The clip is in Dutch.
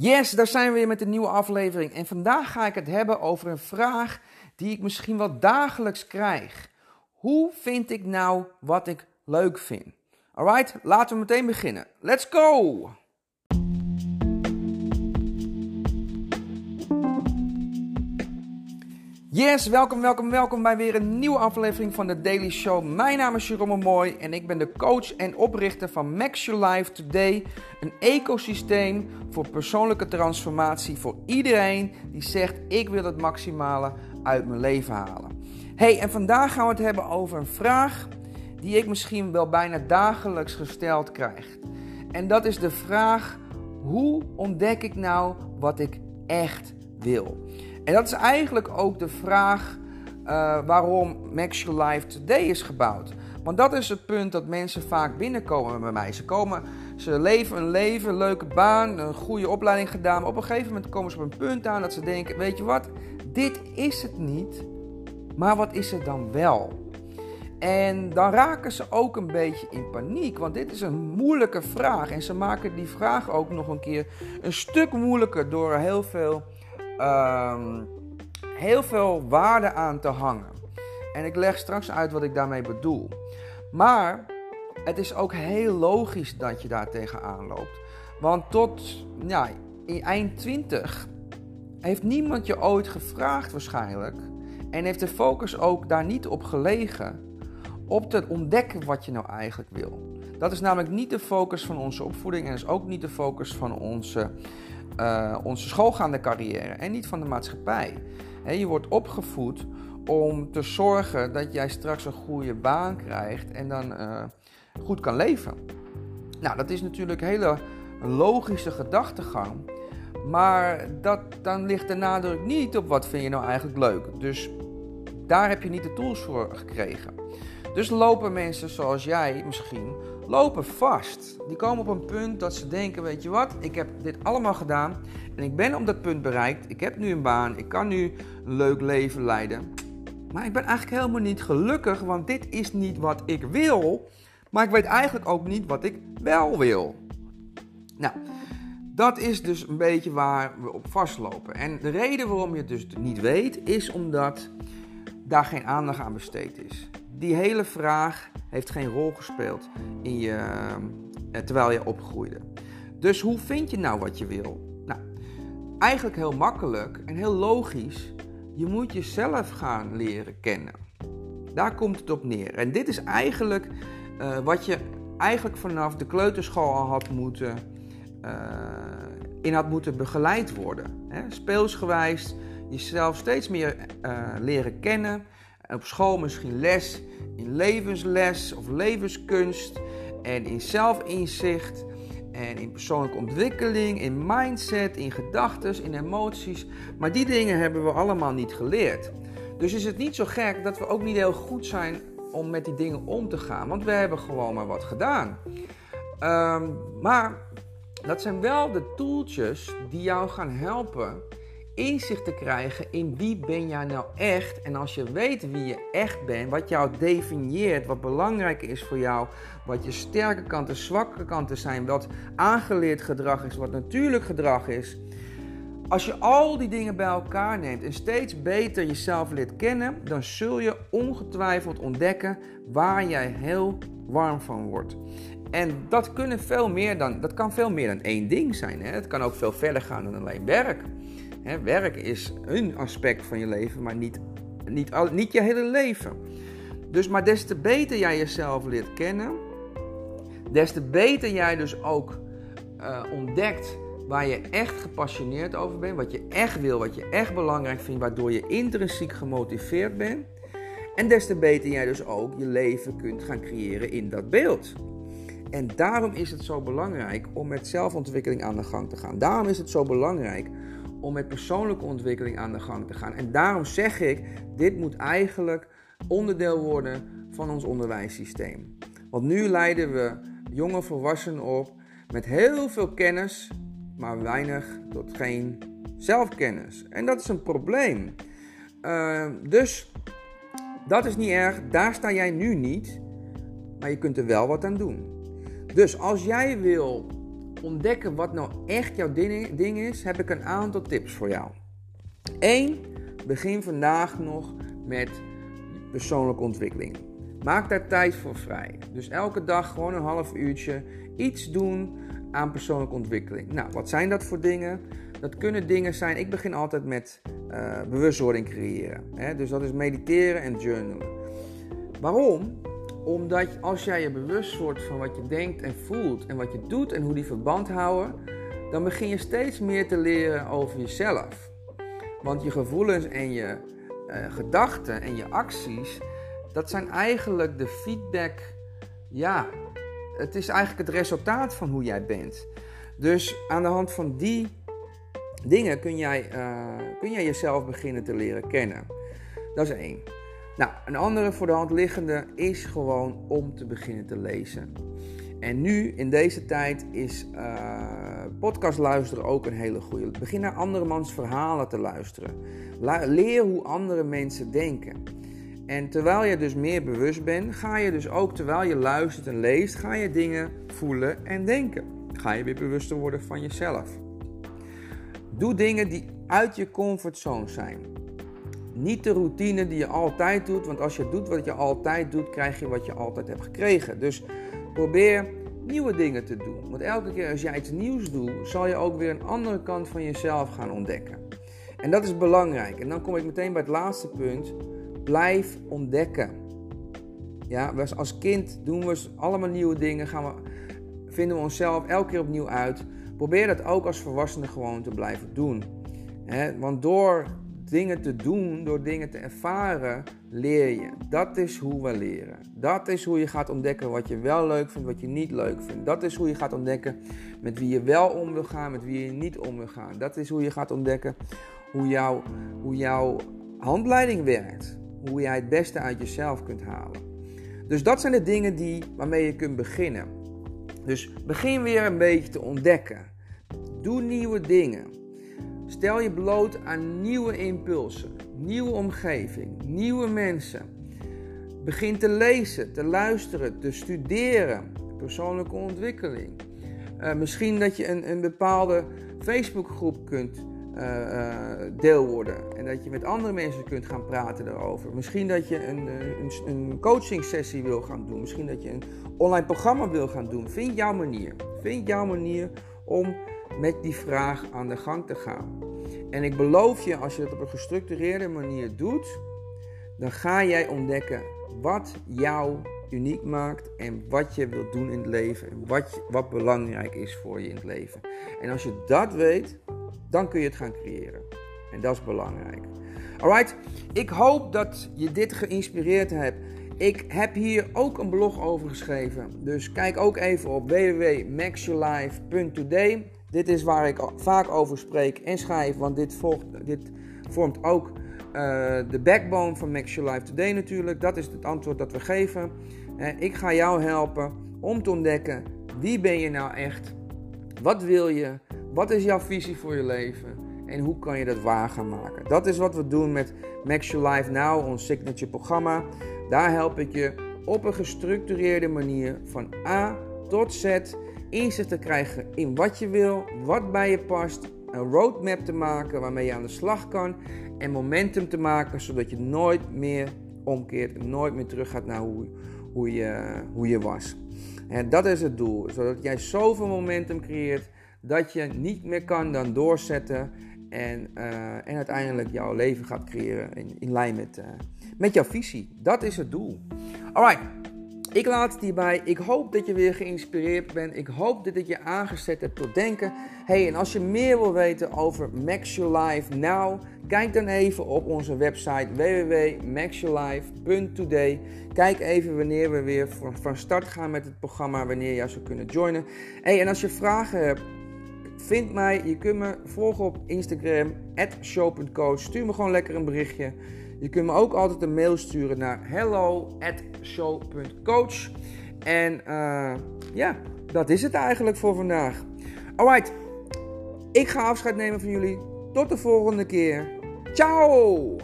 Yes, daar zijn we weer met een nieuwe aflevering. En vandaag ga ik het hebben over een vraag die ik misschien wel dagelijks krijg. Hoe vind ik nou wat ik leuk vind? Alright, laten we meteen beginnen. Let's go! Yes, welkom, welkom, welkom bij weer een nieuwe aflevering van de Daily Show. Mijn naam is Jerome Mooi en ik ben de coach en oprichter van Max Your Life Today. Een ecosysteem voor persoonlijke transformatie voor iedereen die zegt ik wil het maximale uit mijn leven halen. Hey, en vandaag gaan we het hebben over een vraag die ik misschien wel bijna dagelijks gesteld krijg. En dat is de vraag: hoe ontdek ik nou wat ik echt wil? En dat is eigenlijk ook de vraag uh, waarom Max Your Life Today is gebouwd. Want dat is het punt dat mensen vaak binnenkomen bij mij. Ze, komen, ze leven een leven, leuke baan, een goede opleiding gedaan. Maar op een gegeven moment komen ze op een punt aan dat ze denken: Weet je wat, dit is het niet. Maar wat is het dan wel? En dan raken ze ook een beetje in paniek, want dit is een moeilijke vraag. En ze maken die vraag ook nog een keer een stuk moeilijker door heel veel um, heel veel waarde aan te hangen. En ik leg straks uit wat ik daarmee bedoel. Maar het is ook heel logisch dat je daar tegenaan loopt. Want tot ja, in eind 20 heeft niemand je ooit gevraagd waarschijnlijk. En heeft de focus ook daar niet op gelegen. Op te ontdekken wat je nou eigenlijk wil. Dat is namelijk niet de focus van onze opvoeding en is ook niet de focus van onze uh, onze schoolgaande carrière en niet van de maatschappij. je wordt opgevoed om te zorgen dat jij straks een goede baan krijgt en dan uh, goed kan leven. Nou, dat is natuurlijk een hele logische gedachtegang. Maar dat, dan ligt de nadruk niet op wat vind je nou eigenlijk leuk. Dus daar heb je niet de tools voor gekregen. Dus lopen mensen zoals jij misschien lopen vast. Die komen op een punt dat ze denken: Weet je wat, ik heb dit allemaal gedaan en ik ben op dat punt bereikt. Ik heb nu een baan, ik kan nu een leuk leven leiden. Maar ik ben eigenlijk helemaal niet gelukkig, want dit is niet wat ik wil. Maar ik weet eigenlijk ook niet wat ik wel wil. Nou, dat is dus een beetje waar we op vastlopen. En de reden waarom je het dus niet weet, is omdat daar geen aandacht aan besteed is die hele vraag heeft geen rol gespeeld in je, eh, terwijl je opgroeide. Dus hoe vind je nou wat je wil? Nou, eigenlijk heel makkelijk en heel logisch. Je moet jezelf gaan leren kennen. Daar komt het op neer. En dit is eigenlijk uh, wat je eigenlijk vanaf de kleuterschool al had moeten, uh, in had moeten begeleid worden. Speelsgewijs jezelf steeds meer leren kennen op school misschien les in levensles of levenskunst en in zelfinzicht en in persoonlijke ontwikkeling, in mindset, in gedachten, in emoties. Maar die dingen hebben we allemaal niet geleerd. Dus is het niet zo gek dat we ook niet heel goed zijn om met die dingen om te gaan, want we hebben gewoon maar wat gedaan. Um, maar dat zijn wel de tooltjes die jou gaan helpen inzicht te krijgen in wie ben jij nou echt. En als je weet wie je echt bent, wat jou definieert, wat belangrijk is voor jou, wat je sterke kanten, zwakke kanten zijn, wat aangeleerd gedrag is, wat natuurlijk gedrag is. Als je al die dingen bij elkaar neemt en steeds beter jezelf leert kennen, dan zul je ongetwijfeld ontdekken waar jij heel warm van wordt. En dat, kunnen veel meer dan, dat kan veel meer dan één ding zijn. Hè? Het kan ook veel verder gaan dan alleen werk werk is een aspect van je leven, maar niet, niet, al, niet je hele leven. Dus maar des te beter jij jezelf leert kennen, des te beter jij dus ook uh, ontdekt waar je echt gepassioneerd over bent, wat je echt wil, wat je echt belangrijk vindt, waardoor je intrinsiek gemotiveerd bent. En des te beter jij dus ook je leven kunt gaan creëren in dat beeld. En daarom is het zo belangrijk om met zelfontwikkeling aan de gang te gaan. Daarom is het zo belangrijk om met persoonlijke ontwikkeling aan de gang te gaan. En daarom zeg ik, dit moet eigenlijk onderdeel worden van ons onderwijssysteem. Want nu leiden we jonge volwassenen op met heel veel kennis, maar weinig tot geen zelfkennis. En dat is een probleem. Uh, dus dat is niet erg, daar sta jij nu niet, maar je kunt er wel wat aan doen. Dus als jij wil ontdekken wat nou echt jouw ding, is, heb ik een aantal tips voor jou. 1. Begin vandaag nog met persoonlijke ontwikkeling. Maak daar tijd voor vrij. Dus elke dag gewoon een half uurtje iets doen aan persoonlijke ontwikkeling. Nou, wat zijn dat voor dingen? Dat kunnen dingen zijn. Ik begin altijd met uh, bewustwording creëren. Hè? Dus dat is mediteren en journalen. Waarom? Omdat als jij je bewust wordt van wat je denkt en voelt en wat je doet en hoe die verband houden, dan begin je steeds meer te leren over jezelf. Want je gevoelens en je uh, gedachten en je acties, dat zijn eigenlijk de feedback. Ja, het is eigenlijk het resultaat van hoe jij bent. Dus aan de hand van die dingen kun jij, uh, kun jij jezelf beginnen te leren kennen. Dat is één. Nou, een andere voor de hand liggende is gewoon om te beginnen te lezen. En nu, in deze tijd, is uh, podcast luisteren ook een hele goede. Begin naar andermans verhalen te luisteren. leer hoe andere mensen denken. En terwijl je dus meer bewust bent, ga je dus ook, terwijl je luistert en leest, ga je dingen voelen en denken. Ga je weer bewuster worden van jezelf. Doe dingen die uit je comfortzone zijn. Niet de routine die je altijd doet, want als je doet wat je altijd doet, krijg je wat je altijd hebt gekregen. Dus probeer nieuwe dingen te doen. Want elke keer als jij iets nieuws doet, zal je ook weer een andere kant van jezelf gaan ontdekken. En dat is belangrijk. En dan kom ik meteen bij het laatste punt. Blijf ontdekken. Ja, als kind doen we allemaal nieuwe dingen, gaan we, vinden we onszelf elke keer opnieuw uit. Probeer dat ook als volwassene gewoon te blijven doen. want door dingen te doen, door dingen te ervaren, leer je. Dat is hoe we leren. Dat is hoe je gaat ontdekken wat je wel leuk vindt, wat je niet leuk vindt. Dat is hoe je gaat ontdekken met wie je wel om wil gaan, met wie je niet om wil gaan. Dat is hoe je gaat ontdekken hoe, jou, hoe jouw handleiding werkt. Hoe jij het beste uit jezelf kunt halen. Dus dat zijn de dingen die, waarmee je kunt beginnen. Dus begin weer een beetje te ontdekken. Doe nieuwe dingen. Stel je bloot aan nieuwe impulsen, nieuwe omgeving, nieuwe mensen. Begin te lezen, te luisteren, te studeren, persoonlijke ontwikkeling. Uh, misschien dat je een, een bepaalde Facebookgroep kunt uh, deel worden en dat je met andere mensen kunt gaan praten daarover. Misschien dat je een, een, een coaching sessie wil gaan doen. Misschien dat je een online programma wil gaan doen. Vind jouw manier. Vind jouw manier om met die vraag aan de gang te gaan. En ik beloof je, als je het op een gestructureerde manier doet, dan ga jij ontdekken wat jou uniek maakt en wat je wilt doen in het leven en wat, wat belangrijk is voor je in het leven. En als je dat weet, dan kun je het gaan creëren. En dat is belangrijk. Alright, ik hoop dat je dit geïnspireerd hebt. Ik heb hier ook een blog over geschreven. Dus kijk ook even op www.maxyourlife.today. Dit is waar ik vaak over spreek en schrijf, want dit, dit vormt ook uh, de backbone van Max Your Life Today natuurlijk. Dat is het antwoord dat we geven. Uh, ik ga jou helpen om te ontdekken wie ben je nou echt, wat wil je, wat is jouw visie voor je leven en hoe kan je dat waar gaan maken. Dat is wat we doen met Max Your Life Now, ons signature programma. Daar help ik je op een gestructureerde manier van A tot Z inzicht te krijgen in wat je wil, wat bij je past, een roadmap te maken waarmee je aan de slag kan en momentum te maken zodat je nooit meer omkeert en nooit meer terug gaat naar hoe, hoe, je, hoe je was. En dat is het doel, zodat jij zoveel momentum creëert dat je niet meer kan dan doorzetten en, uh, en uiteindelijk jouw leven gaat creëren in, in lijn met, uh, met jouw visie. Dat is het doel. Alright, ik laat het hierbij. Ik hoop dat je weer geïnspireerd bent. Ik hoop dat ik je aangezet hebt tot denken. Hey, en als je meer wil weten over Max Your Life Now, kijk dan even op onze website www.maxyourlife.today. Kijk even wanneer we weer van start gaan met het programma, wanneer je zou kunnen joinen. Hey, en als je vragen hebt, vind mij. Je kunt me volgen op Instagram, show.coach. Stuur me gewoon lekker een berichtje. Je kunt me ook altijd een mail sturen naar hello@show.coach. En uh, ja, dat is het eigenlijk voor vandaag. Alright, ik ga afscheid nemen van jullie. Tot de volgende keer. Ciao!